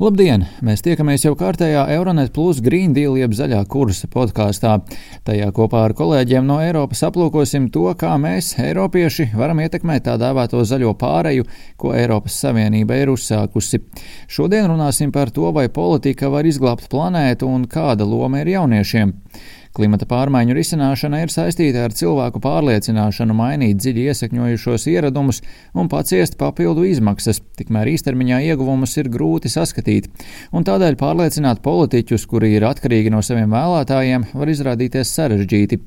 Labdien! Mēs tiekamies jau kārtējā Euronet Plus Green Deal jeb zaļā kursa podkāstā. Tajā kopā ar kolēģiem no Eiropas aplūkosim to, kā mēs, eiropieši, varam ietekmēt tā dēvēto zaļo pāreju, ko Eiropas Savienība ir uzsākusi. Šodien runāsim par to, vai politika var izglābt planētu un kāda loma ir jauniešiem. Klimata pārmaiņu risināšana ir saistīta ar cilvēku pārliecināšanu mainīt dziļi iesakņojušos ieradumus un paciest papildu izmaksas, tikmēr īstermiņā ieguvumus ir grūti saskatīt, un tādēļ pārliecināt politiķus, kuri ir atkarīgi no saviem vēlētājiem, var izrādīties sarežģīti.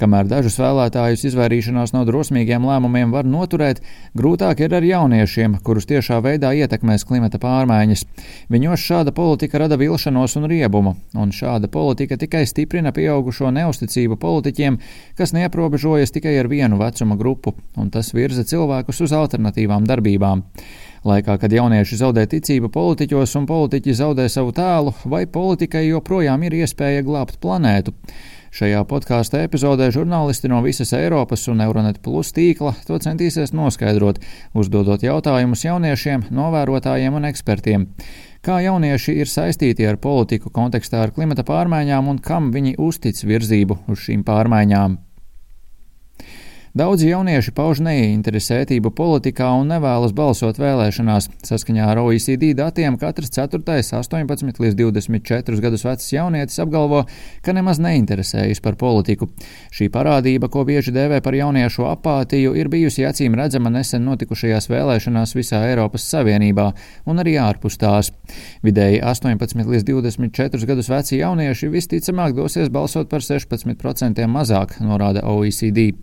Kamēr dažus vēlētājus izvairīšanās no drosmīgiem lēmumiem var noturēt, grūtāk ir ar jauniešiem, kurus tiešā veidā ietekmēs klimata pārmaiņas. Viņos šāda politika rada vilšanos un riebumu, un šāda politika tikai stiprina pieaugumu pieaugušo neusticību politiķiem, kas neaprobežojas tikai ar vienu vecuma grupu, un tas virza cilvēkus uz alternatīvām darbībām. Laikā, kad jaunieši zaudē ticību politiķos un politiķi zaudē savu tēlu, vai politikai joprojām ir iespēja glābt planētu? Šajā podkāstu epizodē žurnālisti no visas Eiropas un Euronet Plus tīkla to centīsies noskaidrot, uzdodot jautājumus jauniešiem, novērotājiem un ekspertiem. Kā jaunieši ir saistīti ar politiku kontekstā ar klimata pārmaiņām un kam viņi uztic virzību uz šīm pārmaiņām? Daudzi jaunieši pauž neinteresētību politikā un nevēlas balsot vēlēšanās. Saskaņā ar OECD datiem katrs 4. 18 līdz 24 gadus vecs jaunietis apgalvo, ka nemaz neinteresējas par politiku. Šī parādība, ko bieži dēvē par jauniešu apātiju, ir bijusi acīm redzama nesen notikušajās vēlēšanās visā Eiropas Savienībā un arī ārpus tās. Vidēji 18 līdz 24 gadus veci jaunieši visticamāk dosies balsot par 16% mazāk, norāda OECD.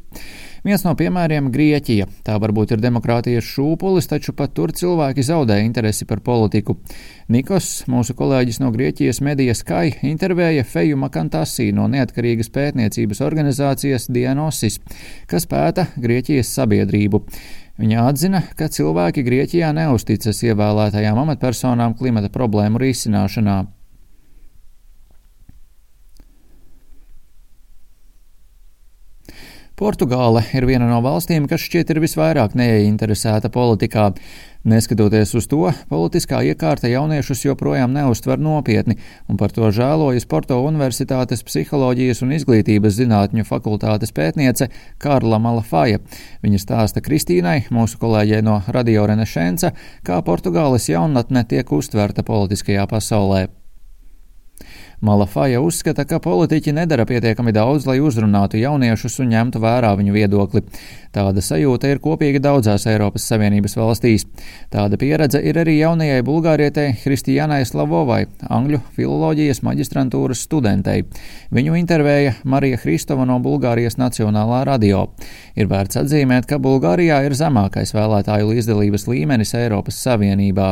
Viens no piemēriem - Grieķija. Tā varbūt ir demokrātijas šūpulis, taču pat tur cilvēki zaudē interesi par politiku. Nikos, mūsu kolēģis no Grieķijas medijas Sky, intervēja Feju Makantasī no neatkarīgas pētniecības organizācijas Dianosis, kas pēta Grieķijas sabiedrību. Viņa atzina, ka cilvēki Grieķijā neusticas ievēlētajām amatpersonām klimata problēmu risināšanā. Portugāle ir viena no valstīm, kas šķiet ir visvairāk neieinteresēta politikā. Neskatoties uz to, politiskā iekārta jauniešus joprojām neuztver nopietni, un par to žēlojas Porto Universitātes psiholoģijas un izglītības zinātņu fakultātes pētniece Kārla Malafaja. Viņa stāsta Kristīnai, mūsu kolēģei no Radio Renešenca, kā Portugāles jaunatne tiek uztverta politiskajā pasaulē. Malafaja uzskata, ka politiķi nedara pietiekami daudz, lai uzrunātu jauniešus un ņemtu vērā viņu viedokli. Tāda sajūta ir kopīga daudzās Eiropas Savienības valstīs. Tāda pieredze ir arī jaunajai bulgārietei Kristijanai Slavovai, angļu filoloģijas maģistrantūras studentei. Viņu intervēja Marija Kristova no Bulgārijas Nacionālā radio. Ir vērts atzīmēt, ka Bulgārijā ir zemākais vēlētāju līdzdalības līmenis Eiropas Savienībā.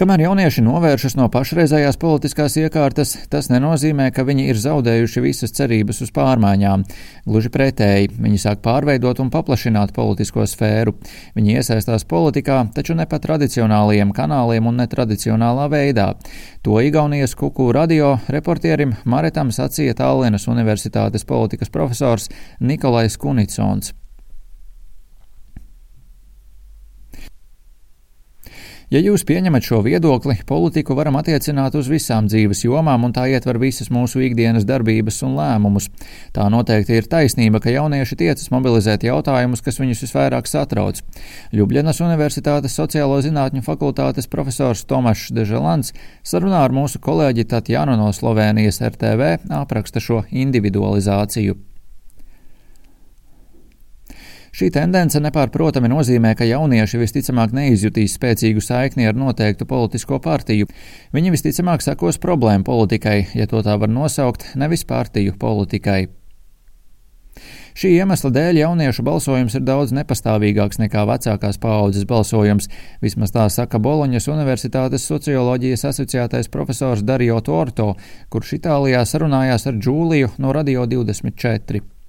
Kamēr jaunieši novēršas no pašreizējās politiskās iekārtas, tas nenozīmē, ka viņi ir zaudējuši visas cerības uz pārmaiņām. Gluži pretēji, viņi sāk pārveidot un paplašināt politisko sfēru. Viņi iesaistās politikā, taču ne pa tradicionālajiem kanāliem un netradicionālā veidā. To Igaunijas kuku radio reportierim Maretam sacīja Tallinas Universitātes politikas profesors Nikolais Kunicons. Ja jūs pieņemat šo viedokli, politiku varam attiecināt uz visām dzīves jomām, un tā ietver visas mūsu ikdienas darbības un lēmumus. Tā noteikti ir taisnība, ka jaunieši tiecas mobilizēt jautājumus, kas viņus visvairāk satrauc. Ljubļanas Universitātes sociālo zinātņu fakultātes profesors Tomašs Deželants sarunā ar mūsu kolēģi Tatjanu no Slovenijas RTV apraksta šo individualizāciju. Šī tendence nepārprotami nozīmē, ka jaunieši visticamāk neizjutīs spēcīgu saikni ar noteiktu politisko partiju. Viņi visticamāk sekos problēmu politikai, ja to tā var nosaukt, nevis partiju politikai. Šī iemesla dēļ jauniešu balsojums ir daudz nepastāvīgāks nekā vecākās paaudzes balsojums, vismaz tā saka Boloņas Universitātes socioloģijas asociētais profesors Dario Torto, kurš Itālijā sarunājās ar Džūliju no Radio 24.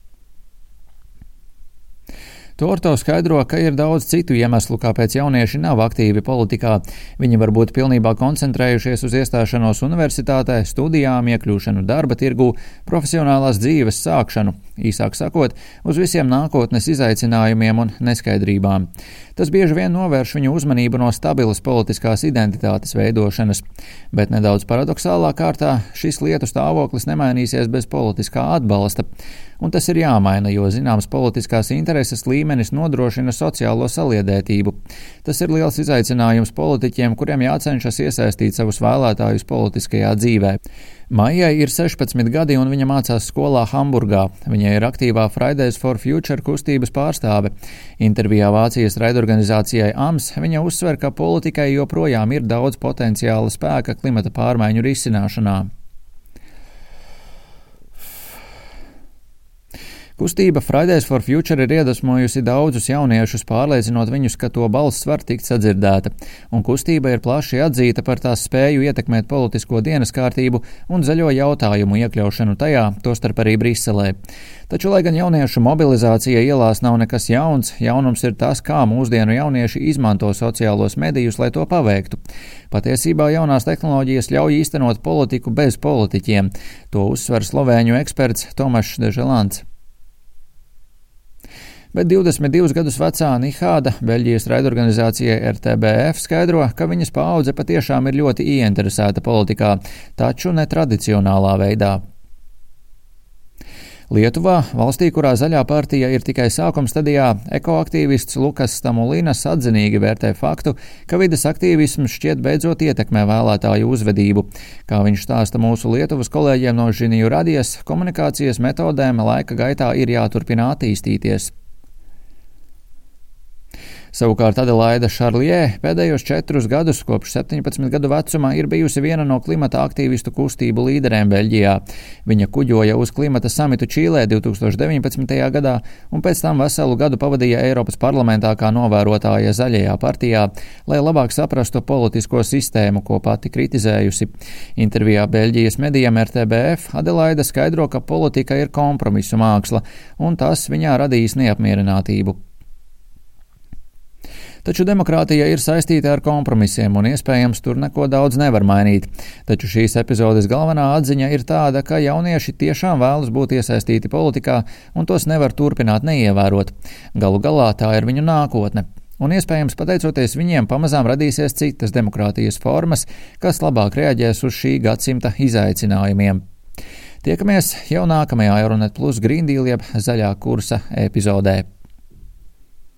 Torto skaidro, ka ir daudz citu iemeslu, kāpēc jaunieši nav aktīvi politikā. Viņi var būt pilnībā koncentrējušies uz iestāšanos universitātē, studijām, iekļūšanu darba tirgū, profesionālās dzīves sākšanu, īsāk sakot, uz visiem nākotnes izaicinājumiem un neskaidrībām. Tas bieži vien novērš viņu uzmanību no stabilas politiskās identitātes veidošanas, bet nedaudz paradoxālā kārtā šis lietu stāvoklis nemainīsies bez politiskā atbalsta un tas ir jāmaina, jo zināms politiskās intereses līmenis nodrošina sociālo saliedētību. Tas ir liels izaicinājums politiķiem, kuriem jācenšas iesaistīt savus vēlētājus politiskajā dzīvē. Maijai ir 16 gadi, un viņa mācās skolā Hamburgā. Viņa ir aktīvā Fridays for Future kustības pārstāve. Intervijā Vācijas raidorganizācijai AMS viņa uzsver, ka politikai joprojām ir daudz potenciāla spēka klimata pārmaiņu risināšanā. Kustība Fridays for Future ir iedvesmojusi daudzus jauniešus, pārliecinot viņus, ka to balss var tikt sadzirdēta, un kustība ir plaši atzīta par tās spēju ietekmēt politisko dienas kārtību un zaļo jautājumu iekļaušanu tajā, tostarp arī Briselē. Taču, lai gan jauniešu mobilizācija ielās nav nekas jauns, jaunums ir tas, kā mūsdienu jaunieši izmanto sociālos medijus, lai to paveiktu. Patiesībā jaunās tehnoloģijas ļauj īstenot politiku bez politiķiem. To uzsver slovēņu eksperts Tomašs Deželants. Bet 22 gadus vecā Nihāda Beļģijas raidorganizācijai RTBF skaidro, ka viņas paudze patiešām ir ļoti ieinteresēta politikā, taču netradicionālā veidā. Lietuvā, valstī, kurā zaļā partija ir tikai sākuma stadijā, ekoaktīvists Lukas Stamulīnas atzinīgi vērtē faktu, ka vidas aktīvisms šķiet beidzot ietekmē vēlētāju uzvedību. Kā viņš stāsta mūsu Lietuvas kolēģiem no Žiniju radijas, komunikācijas metodēm laika gaitā ir jāturpina attīstīties. Savukārt Adelaida Šarlie pēdējos četrus gadus, kopš 17 gadu vecumā, ir bijusi viena no klimata aktīvistu kustību līderēm Beļģijā. Viņa kuģoja uz klimata samitu Čīlē 2019. gadā un pēc tam veselu gadu pavadīja Eiropas parlamentā kā novērotāja zaļajā partijā, lai labāk saprastu politisko sistēmu, ko pati kritizējusi. Intervijā Beļģijas medijam RTBF Adelaida skaidro, ka politika ir kompromisu māksla, un tas viņā radīs neapmierinātību. Taču demokrātija ir saistīta ar kompromisiem, un iespējams tur neko daudz nevar mainīt. Taču šīs epizodes galvenā atziņa ir tāda, ka jaunieši tiešām vēlas būt iesaistīti politikā, un tos nevar turpināt neievērot. Galu galā tā ir viņu nākotne. Un iespējams, pateicoties viņiem, pamazām radīsies citas demokrātijas formas, kas labāk reaģēs uz šī gadsimta izaicinājumiem. Tiekamies jau nākamajā Euronet Plus Green Deal jeb zaļā kursa epizodē.